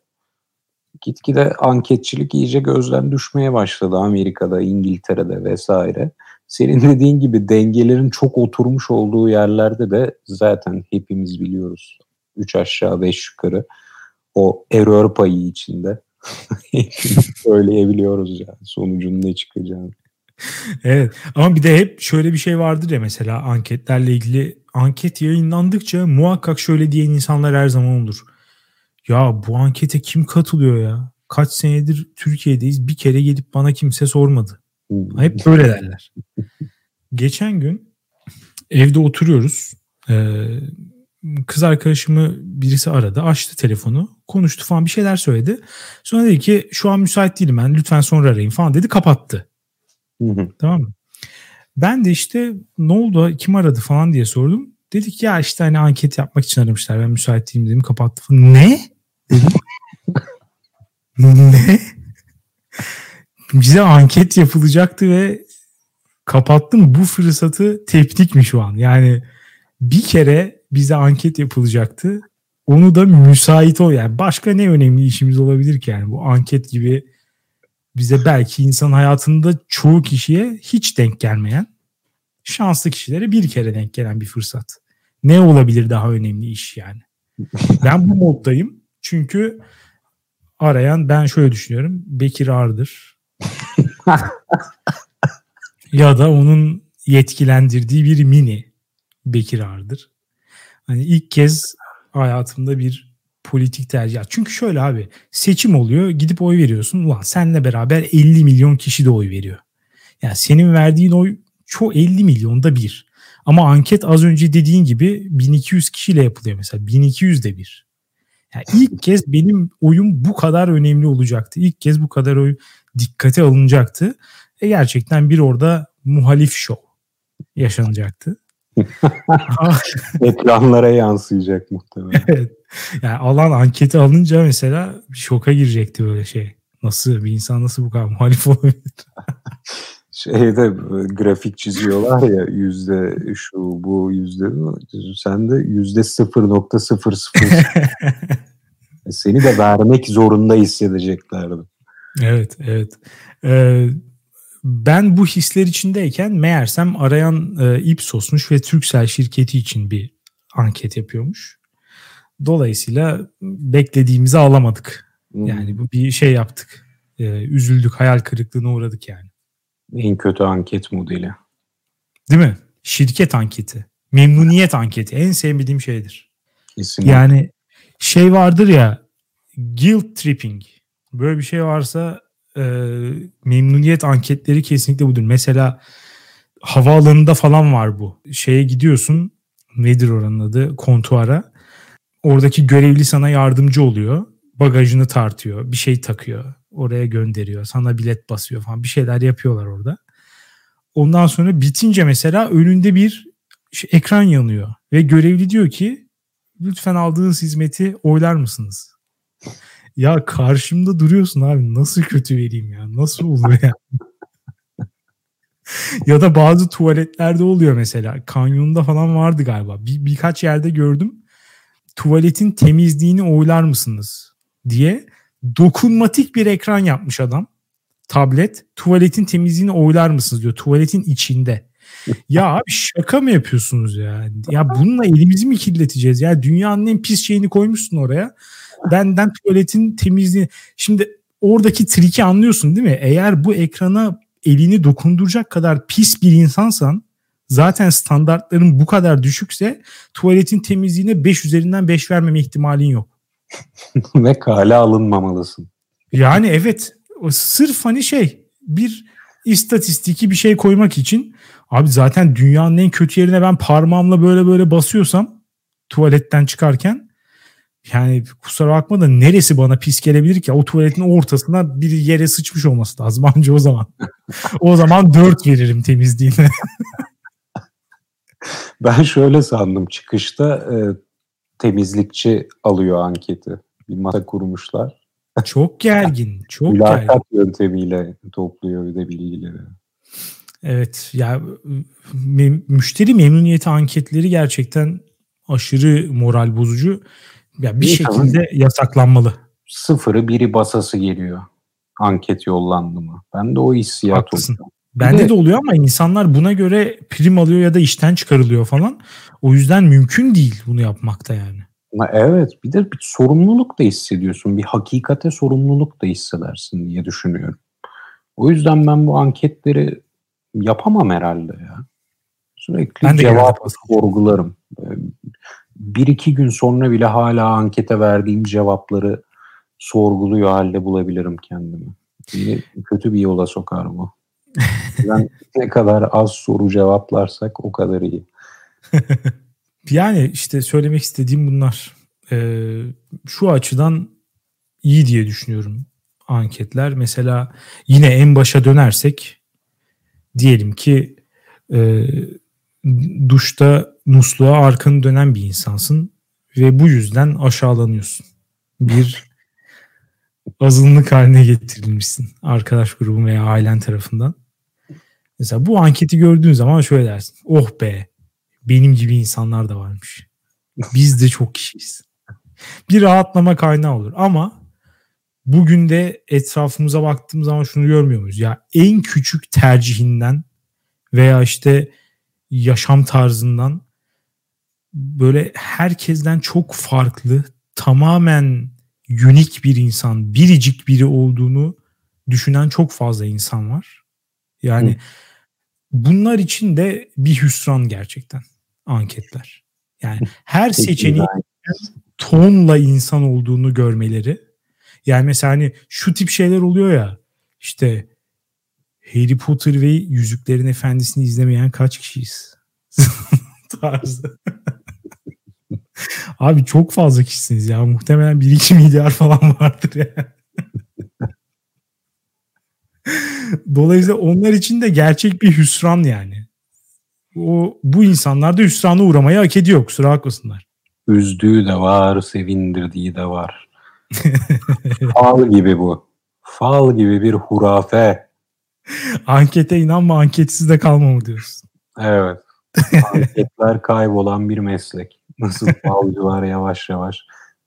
gitgide anketçilik iyice gözden düşmeye başladı Amerika'da, İngiltere'de vesaire. Senin dediğin gibi dengelerin çok oturmuş olduğu yerlerde de zaten hepimiz biliyoruz. Üç aşağı beş yukarı o error payı içinde *laughs* söyleyebiliyoruz yani sonucun ne çıkacağını *laughs* evet ama bir de hep şöyle bir şey vardır ya mesela anketlerle ilgili anket yayınlandıkça muhakkak şöyle diyen insanlar her zaman olur. Ya bu ankete kim katılıyor ya? Kaç senedir Türkiye'deyiz bir kere gelip bana kimse sormadı. Hep böyle derler. *laughs* Geçen gün evde oturuyoruz. Ee, kız arkadaşımı birisi aradı. Açtı telefonu. Konuştu falan bir şeyler söyledi. Sonra dedi ki şu an müsait değilim ben lütfen sonra arayayım falan dedi kapattı. Tamam mı? Ben de işte ne oldu kim aradı falan diye sordum. Dedik ya işte hani anket yapmak için aramışlar. Ben müsait değilim dedim kapattı falan. Ne? ne? Bize anket yapılacaktı ve kapattım. Bu fırsatı teptik mi şu an? Yani bir kere bize anket yapılacaktı. Onu da müsait ol. Yani başka ne önemli işimiz olabilir ki yani bu anket gibi bize belki insan hayatında çoğu kişiye hiç denk gelmeyen şanslı kişilere bir kere denk gelen bir fırsat. Ne olabilir daha önemli iş yani? *laughs* Ben bu moddayım. Çünkü arayan ben şöyle düşünüyorum. Bekir Ardır. *laughs* ya da onun yetkilendirdiği bir mini Bekir Ardır. Hani ilk kez hayatımda bir politik tercih. Çünkü şöyle abi seçim oluyor gidip oy veriyorsun. Ulan senle beraber 50 milyon kişi de oy veriyor. Yani senin verdiğin oy çoğu 50 milyonda bir. Ama anket az önce dediğin gibi 1200 kişiyle yapılıyor mesela. 1200 de bir. Yani ilk *laughs* kez benim oyum bu kadar önemli olacaktı. İlk kez bu kadar oy dikkate alınacaktı. E gerçekten bir orada muhalif şov yaşanacaktı. *laughs* Ekranlara yansıyacak muhtemelen. *laughs* evet. Yani alan anketi alınca mesela şoka girecekti böyle şey. Nasıl bir insan nasıl bu kadar muhalif olabilir? *laughs* Şeyde grafik çiziyorlar ya yüzde şu bu yüzde sen de yüzde sıfır nokta sıfır sıfır Seni de vermek zorunda hissedeceklerdi. Evet, evet. Ee, ben bu hisler içindeyken meğersem arayan e, Ipsos'muş ve Türksel şirketi için bir anket yapıyormuş. Dolayısıyla beklediğimizi alamadık. Hmm. Yani bu bir şey yaptık. Ee, üzüldük, hayal kırıklığına uğradık yani. En kötü anket modeli. Değil mi? Şirket anketi. Memnuniyet anketi. En sevmediğim şeydir. Kesinlikle. Yani şey vardır ya guilt tripping. Böyle bir şey varsa e, memnuniyet anketleri kesinlikle budur. Mesela havaalanında falan var bu. Şeye gidiyorsun nedir oranın adı kontuara. Oradaki görevli sana yardımcı oluyor. Bagajını tartıyor. Bir şey takıyor. Oraya gönderiyor. Sana bilet basıyor falan. Bir şeyler yapıyorlar orada. Ondan sonra bitince mesela önünde bir ekran yanıyor. Ve görevli diyor ki lütfen aldığınız hizmeti oylar mısınız? Ya karşımda duruyorsun abi nasıl kötü vereyim ya nasıl olur ya? ya da bazı tuvaletlerde oluyor mesela. Kanyonda falan vardı galiba. Bir, birkaç yerde gördüm. Tuvaletin temizliğini oylar mısınız diye dokunmatik bir ekran yapmış adam. Tablet. Tuvaletin temizliğini oylar mısınız diyor. Tuvaletin içinde. ya abi şaka mı yapıyorsunuz ya? Ya bununla elimizi mi kirleteceğiz? Ya dünyanın en pis şeyini koymuşsun oraya. *laughs* Benden tuvaletin temizliği. Şimdi oradaki triki anlıyorsun değil mi? Eğer bu ekrana elini dokunduracak kadar pis bir insansan zaten standartların bu kadar düşükse tuvaletin temizliğine 5 üzerinden 5 vermeme ihtimalin yok. *laughs* Ve kale alınmamalısın. Yani evet sırf hani şey bir istatistiki bir şey koymak için abi zaten dünyanın en kötü yerine ben parmağımla böyle böyle basıyorsam tuvaletten çıkarken yani kusura bakma da neresi bana pis gelebilir ki? O tuvaletin ortasına bir yere sıçmış olması lazım anca o zaman. *laughs* o zaman 4 veririm temizliğine. *laughs* ben şöyle sandım çıkışta e, temizlikçi alıyor anketi. Bir masa kurmuşlar. Çok gergin. *laughs* Çok Mülakat gergin. yöntemiyle topluyor bir de bilgileri. Evet ya müşteri memnuniyeti anketleri gerçekten aşırı moral bozucu. Ya bir İyi şekilde yasaklanmalı. Sıfırı biri basası geliyor. Anket yollandı mı? Ben de o hissiyat Haklısın. oluyor. Bende de, de oluyor ama insanlar buna göre prim alıyor ya da işten çıkarılıyor falan. O yüzden mümkün değil bunu yapmakta yani. Evet bir de bir sorumluluk da hissediyorsun. Bir hakikate sorumluluk da hissedersin diye düşünüyorum. O yüzden ben bu anketleri yapamam herhalde ya. Sürekli ben de cevap sorgularım. Bir iki gün sonra bile hala ankete verdiğim cevapları sorguluyor halde bulabilirim kendimi. Yine kötü bir yola sokar bu. *laughs* Ben ne kadar az soru cevaplarsak o kadar iyi. *laughs* yani işte söylemek istediğim bunlar. Ee, şu açıdan iyi diye düşünüyorum anketler. Mesela yine en başa dönersek diyelim ki e, duşta musluğa arkanı dönen bir insansın ve bu yüzden aşağılanıyorsun. Bir *laughs* azınlık haline getirilmişsin arkadaş grubun veya ailen tarafından. Mesela bu anketi gördüğün zaman şöyle dersin. Oh be benim gibi insanlar da varmış. Biz de çok kişiyiz. Bir rahatlama kaynağı olur ama bugün de etrafımıza baktığımız zaman şunu görmüyor muyuz? Ya en küçük tercihinden veya işte yaşam tarzından böyle herkesten çok farklı, tamamen unik bir insan, biricik biri olduğunu düşünen çok fazla insan var. Yani Hı. bunlar için de bir hüsran gerçekten anketler. Yani her seçeneğin tonla insan olduğunu görmeleri. Yani mesela hani şu tip şeyler oluyor ya işte Harry Potter ve Yüzüklerin Efendisi'ni izlemeyen kaç kişiyiz? *laughs* tarzı. *laughs* Abi çok fazla kişisiniz ya. Muhtemelen 1-2 milyar falan vardır ya. *laughs* Dolayısıyla onlar için de gerçek bir hüsran yani. O bu insanlar da hüsrana uğramayı hak ediyor. Kusura bakmasınlar. Üzdüğü de var, sevindirdiği de var. Fal gibi bu. Fal gibi bir hurafe. *laughs* Ankete inanma anketsiz de kalma mı diyorsun? Evet. *laughs* Anketler kaybolan bir meslek. Nasıl falcılar yavaş yavaş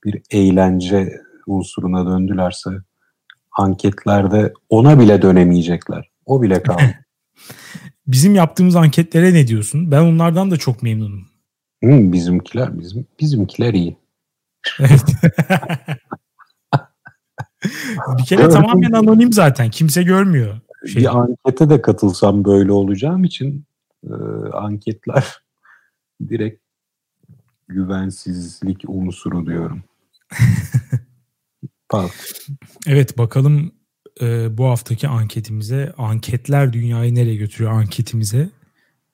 bir eğlence unsuruna döndülerse anketlerde ona bile dönemeyecekler. O bile kaldı. *laughs* Bizim yaptığımız anketlere ne diyorsun? Ben onlardan da çok memnunum. Hmm, bizimkiler bizim bizimkiler iyi. bir kere tamamen anonim zaten. Kimse görmüyor. Şey. Bir ankete de katılsam böyle olacağım için e, anketler *laughs* direkt güvensizlik unsuru diyorum. *laughs* evet bakalım e, bu haftaki anketimize anketler dünyayı nereye götürüyor anketimize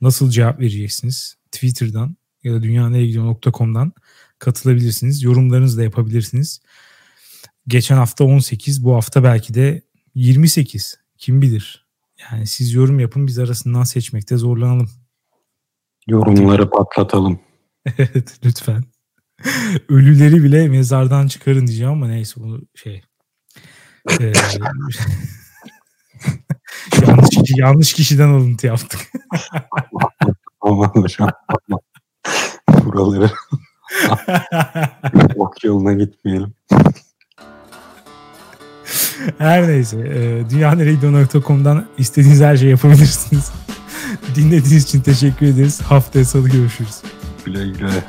nasıl cevap vereceksiniz? Twitter'dan ya da dünyaneregidiyor.com'dan katılabilirsiniz. Yorumlarınızı da yapabilirsiniz. Geçen hafta 18, bu hafta belki de 28. Kim bilir? Yani siz yorum yapın biz arasından seçmekte zorlanalım. Yorumları patlatalım. *laughs* evet lütfen. Ölüleri bile mezardan çıkarın diyeceğim ama neyse bunu şey. Ee, *laughs* yanlış, kişi, yanlış kişiden alıntı yaptık. *laughs* Hocam. Buraları ok yoluna gitmeyelim. Her neyse. E, dünyaneregidiyor.com'dan istediğiniz her şeyi yapabilirsiniz. *laughs* Dinlediğiniz için teşekkür ederiz. Haftaya salı görüşürüz. Güle güle.